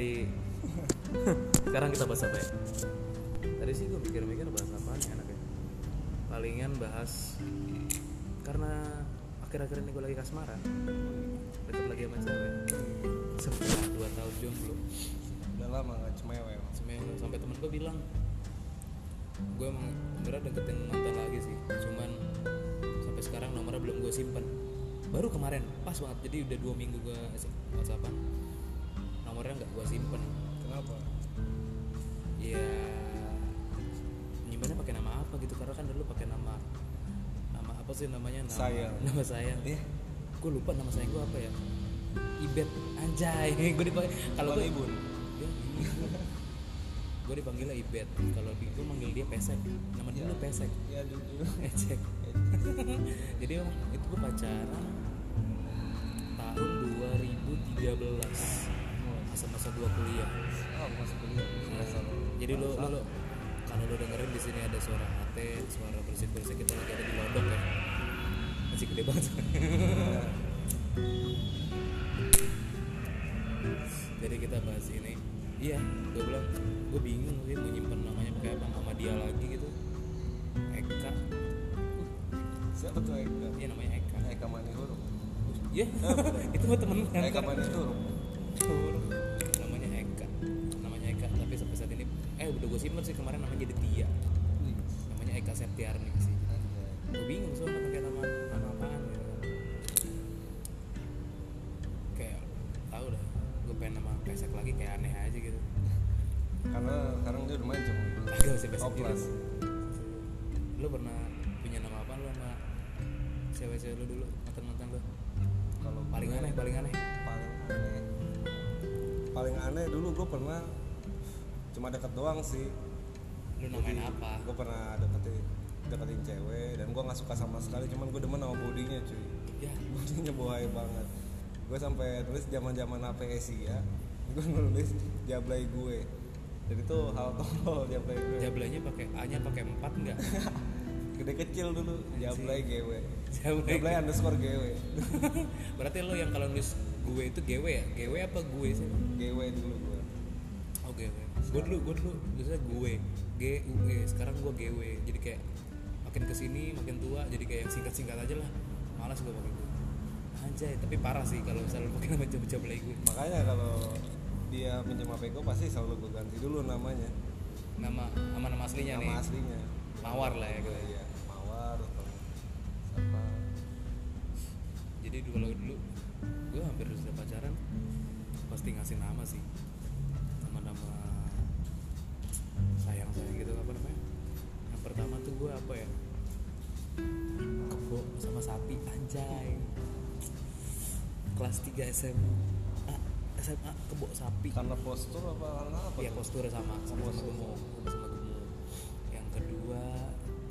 jadi sekarang kita bahas apa ya? Tadi sih gue mikir-mikir bahas apa nih enaknya. Palingan bahas karena akhir-akhir ini gue lagi kasmaran. Deket lagi sama cewek setelah dua tahun jomblo udah lama gak cemewe. Semelo sampai temen gue bilang gue emang beneran deketin mantan lagi sih. Cuman sampai sekarang nomornya belum gue simpen. Baru kemarin pas banget. Jadi udah dua minggu gue whatsappan nomornya nggak gue simpen. Kenapa? Ya nyimpannya pakai nama apa gitu? Karena kan dulu pakai nama nama apa sih namanya? Nama Sayang. nama sayang. Iya. gue lupa nama sayang gue apa ya. Ibet. Anjay. Gue dipakai kalau gue Ibun. gue dipanggilnya ibet. Kalau di gue manggil dia pesek. Nama dulu pesek. Ya dulu. Ecek jadi itu gue pacaran tahun 2013 masa-masa gue kuliah. Oh masuk kuliah. Semester jadi lo lo, lo kalau lo dengerin di sini ada suara HT suara bersih bersih kita lagi ada di lodok ya. Masih gede banget. Jadi kita bahas ini. Iya gue bilang gue bingung sih mau nyimpen namanya pakai apa sama dia lagi gitu. Eka. Siapa tuh Eka? Iya namanya Eka. Eka Manihuru iya. Itu mah temen kan? Eka Manihuru namanya simpen sih kemarin namanya jadi Tia. Namanya Eka Septiarni sih. Gue bingung soalnya pakai nama nama apaan gitu kan kayak tau dah gue pengen nama pesek lagi kayak aneh aja gitu. Karena sekarang dia udah mancung agak masih pesek Oplas. lu pernah punya nama apa lu sama cewek-cewek lu dulu mantan-mantan lu? Kalau paling aneh paling aneh. Paling aneh. Paling aneh dulu gue pernah cuma deket doang sih. Lu namain apa? gue pernah deketin deketin cewek dan gue nggak suka sama sekali cuman gue demen sama bodinya cuy. Ya bodinya buaya banget. Gue sampai nulis zaman zaman APSI ya? Gue nulis jablay gue. Dan itu hal tolol jablay gue. Jablanya pakai A nya pakai empat enggak gede kecil dulu jablay gue Jablay. jablay underscore gue berarti lo yang kalau nulis gue itu GW ya? GW apa gue sih? Gue dulu. gue oh GW gue dulu gue dulu biasanya gue. G U E. Sekarang gue GW jadi kayak makin ke sini makin tua jadi kayak yang singkat singkat aja lah. Malas gue pakai gue anjay tapi parah sih kalau misalnya pakai nama jam-jam lagi gue makanya kalau dia pinjam HP gue pasti selalu gue ganti dulu namanya. Nama sama nama aslinya nih. nama aslinya. Mawar lah ya gue iya mawar atau siapa. Jadi dulu kalau dulu gue hampir sudah pacaran. Pasti ngasih nama sih gue apa ya? Kebo sama sapi anjay. Kelas 3 SMA SMA kebo sapi. Karena postur apa karena apa? Ya tuh? posturnya sama sama sama gemuk sama gemuk yang kedua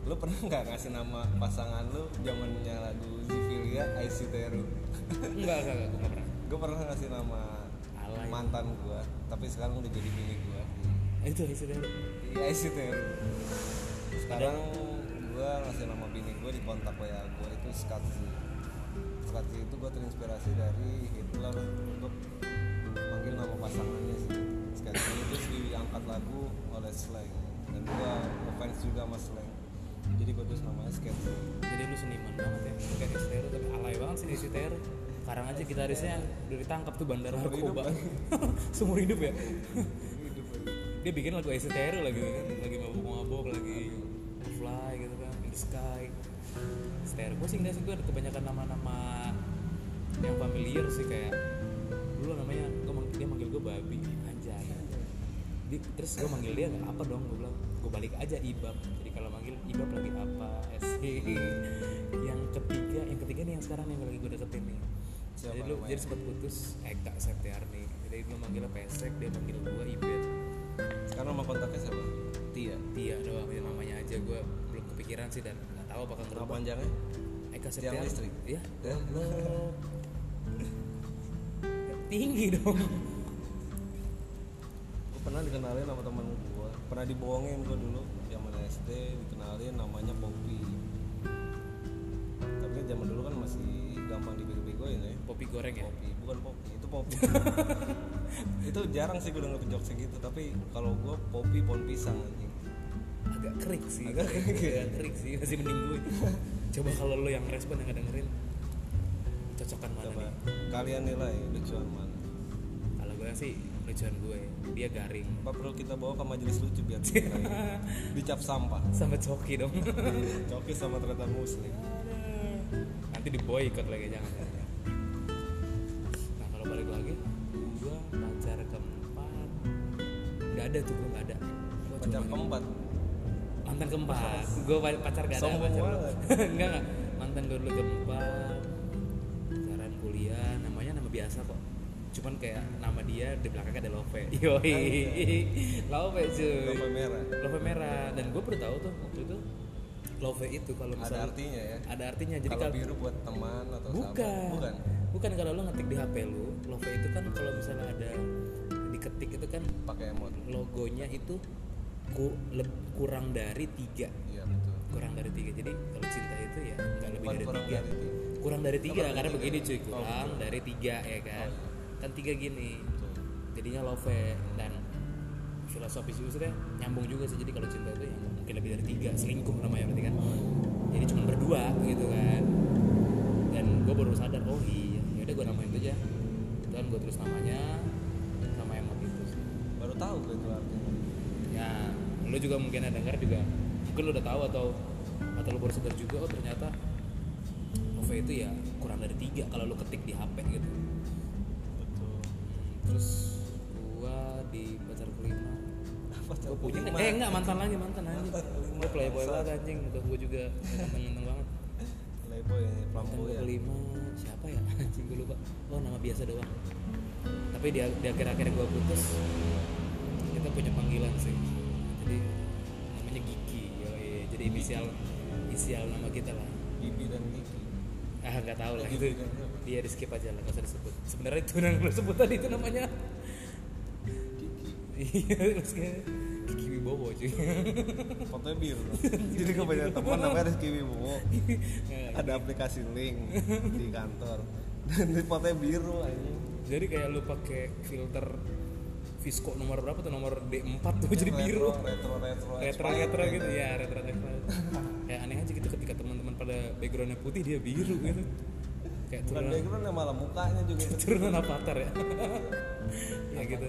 lu pernah nggak ngasih nama pasangan lu zamannya lagu Zivilia Aisyah Teru enggak enggak enggak gue pernah. Gue pernah ngasih nama Alay. mantan gue tapi sekarang udah jadi bini gue itu istilah iya Aisyah Teru sekarang gue ngasih nama bini gue di kontak WA gue itu Skatzi Skatzi itu gue terinspirasi dari Hitler untuk manggil nama pasangannya sih. Skatzi itu diangkat lagu oleh Slang. Dan gue ngefans juga sama Slang. Jadi gue tulis namanya Skatzi jadi lu seniman banget ya. Kayak Istero tapi alay banget sih Istero sekarang aja gitarisnya udah ditangkap tuh bandar narkoba. seumur hidup ya? Dia bikin lagu Istero lagi kan? Lagi sky. Istero gue sih enggak sih gue ada kebanyakan nama-nama yang familiar sih kayak dulu namanya gue dia manggil gue babi anjay. Di- terus gue manggil dia nggak apa dong gue bilang gue balik aja ibab. Jadi kalau manggil ibab lagi apa sih yang ketiga yang ketiga nih yang sekarang yang lagi gue deketin nih. Siapa jadi lu jadi sempat putus Eka Septiarni. Jadi lu manggilnya pesek dia manggil gue ibet sekarang nama kontaknya siapa? Tia. Tia doang ya namanya aja gue kepikiran sih dan nggak tahu apakah nama ngerubah panjangnya? Eka Tiang Septiarni listrik? iya. Ya. Tinggi dong. Gue pernah dikenalin sama temen gue pernah dibohongin gue dulu. Zaman SD dikenalin namanya Poppy. Tapi kan zaman dulu kan masih gampang dibego-begoin ya. Kopi goreng ya? Poppy. Bukan Poppy itu Poppy. Itu jarang sih gue denger jokes gitu. Tapi kalau gue popi pohon pisang anjing agak krik sih. Agak ya? agak krik sih masih mending gue coba kalau lo yang respon yang dengerin cocokan mana coba. nih? Kalian nilai lucuan mana? Kalau gue sih lucuan gue dia garing. Apa perlu kita bawa ke majelis lucu biar dicap sampah. Sama coki dong. Coki sama ternyata muslim. Nanti di boykot lagi jangan. Nah kalau balik lagi gue pacar keempat. Nggak ada tuh gue nggak ada. Pacar keempat mantan keempat gue pacar gak ada Sombong pacar. enggak enggak. Mantan gue dulu keempat pacaran kuliah namanya nama biasa kok. Cuman kayak nama dia di belakangnya ada Love. Yoi. Love cuy. Love merah. Love merah. Dan gue baru tahu tuh waktu itu Love itu kalau ada misalnya artinya ya? Ada artinya. Jadi kalau biru buat teman atau bukan. Sahabat bukan? Bukan kalau lo ngetik di HP lu Love itu kan kalau misalnya ada diketik itu kan pakai emot. logonya itu ku, leb- kurang dari tiga. Iya betul. Kurang dari tiga. Jadi kalau cinta itu ya nggak lebih dari kurang tiga. dari tiga. kurang dari tiga Kurang dari karena tiga. begini cuy. Oh, kurang betul. dari tiga ya kan? Oh, iya. kan tiga gini. Betul. jadinya love dan filosofis sih nyambung juga sih. Jadi kalau cinta itu ya mungkin lebih dari tiga. Selingkuh namanya berarti kan. Jadi cuma berdua gitu kan. Dan gue baru sadar oh iya ya udah gue namain aja. Dan gue tulis namanya sama emot itu sih. Baru tahu gue itu artinya ya lu juga mungkin ada dengar juga mungkin lu udah tahu atau atau lu baru sadar juga oh ternyata OV itu ya kurang dari tiga kalau lu ketik di HP gitu. Betul. Terus gua di pacar kelima. Pacar gua punya eh enggak mantan lagi mantan kelima, gua playboy banget anjing. Muka gua juga ganteng-ganteng banget. Playboy gua ya kelima siapa ya? Anjing gua lupa. Oh nama biasa doang. Tapi di, di akhir-akhir gua putus kita punya panggilan sih. Jadi namanya Gigi yoi. jadi inisial inisial nama kita lah. Bibi dan Niki ah nggak tahu lah. Gigi itu siapa? dia di skip aja lah nggak usah disebut. Sebenarnya itu yang lo sebut tadi itu namanya. Kiki iya Gigi Wibowo cuy. Fotonya biru. Jadi gue punya teman namanya Rizky Wibowo. Ada aplikasi link di kantor. Dan fotonya biru anjing. Jadi kayak lu pakai filter Visco nomor berapa tuh? Nomor D4 tuh jadi Retro, biru retro retro retro retro gitu. Ya retro retro kayak aneh aja gitu ketika teman-teman pada backgroundnya putih dia biru gitu. Kayak bukan turunan background malah mukanya juga. Turunan avatar ya. Ya gitu.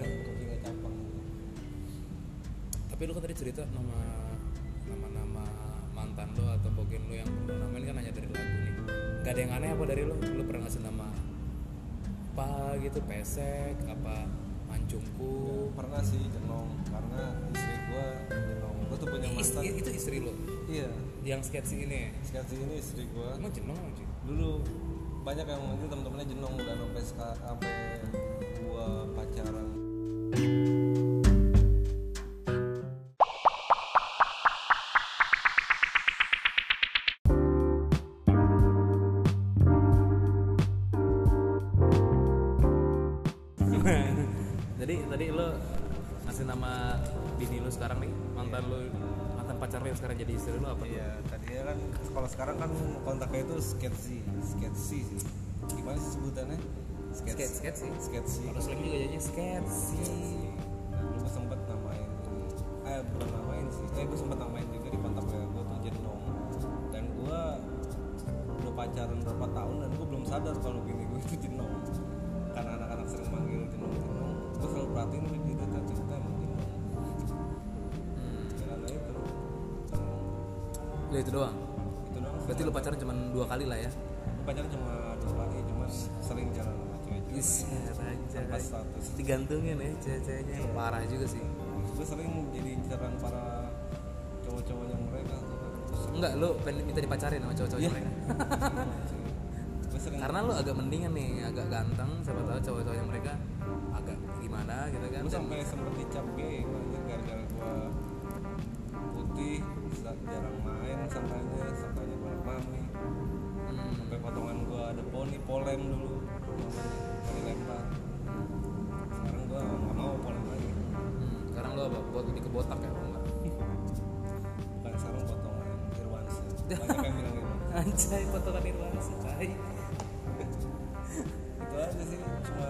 Tapi lu kan tadi cerita nama nama nama mantan lo atau bogen lo yang lo namain kan hanya dari lagu nih. Nggak ada yang aneh apa dari lo lo pernah ngasih nama apa gitu? Pesek apa mancungku pernah sih jenong karena istri gua jenong gua tuh punya mantan. itu istri lo? Iya. Yang sketsi ini? Sekali ini istri gua. Emang jenong aja dulu banyak yang manggil temen-temennya jenong dan sampai sampai gua pacaran jadi tadi lo ngasih nama bini lo sekarang nih mantan lo mantan pacar lo yang sekarang jadi istri lo apa? Iya tadinya kan kalau sekarang kan kontaknya itu sketsi sketsi sih. Gimana sih sebutannya? Sih. sketsi kalau slang juga jadinya sketsi Nah, dulu gue sempet namain eh bukan namain sih. Eh gue sempet namain juga di kontak gue tuh jenong dan gue udah pacaran berapa tahun dan gue belum sadar kalau bini gue itu jenong dia datang cerita emang jenong Hmm. ya karena itu jenong. Ya itu doang. itu doang. Berarti lu pacaran cuma dua kali lah ya? Gua pacaran cuma dua kali cuma sering jalan sama cewek-cewek Buset aja. tanpa status Digantungin ya cewek-ceweknya. Parah juga sih. gue sering jadi inceran para cowok-cowoknya mereka terus Enggak, lu pengen minta dipacarin sama cowok-cowok Iya. mereka. Karena lu agak mendingan nih, agak ganteng, siapa tahu cowok-cowoknya mereka agak gimana gitu kan. gue sampai sempet dicap anjir gara-gara gue putih jarang main sangkanya sangkanya banyak mami Hmm. sampai potongan gue ada poni polem dulu poni lempar sekarang gue nggak mau polem lagi Hmm, Sekarang lu apa? Buat di kebotak ya? apa enggak? bukan sekarang potongan Irwansyah banyak yang bilang Irwansyah Anjay, potongan Irwansyah, tai. itu aja sih cuma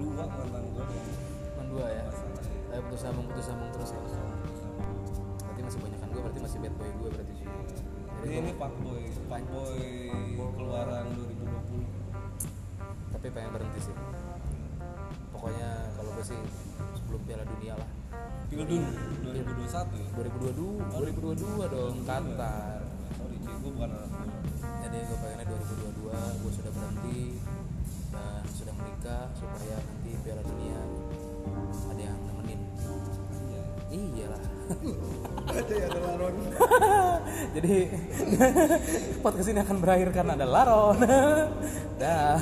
dua mantan gue Cuma dua ya? Tapi putus sambung putus sambung terus ya Berarti masih banyakan gue berarti masih bad boy gue berarti. Sih Jadi ini ini pak boy. Pak boy keluaran 2020 tapi pengen berhenti sih. Pokoknya kalau gue sih sebelum piala dunia lah. Pildun 2021 ya? 2022 2022 dong Qatar. Sorry gue bukan anak jadi gue pengennya 2022 gue sudah berhenti dan sudah menikah supaya nanti piala dunia ada yang nemenin. Iya iyalah. Ada ya ada laron. Jadi podcast ini akan berakhir karena ada laron. Dah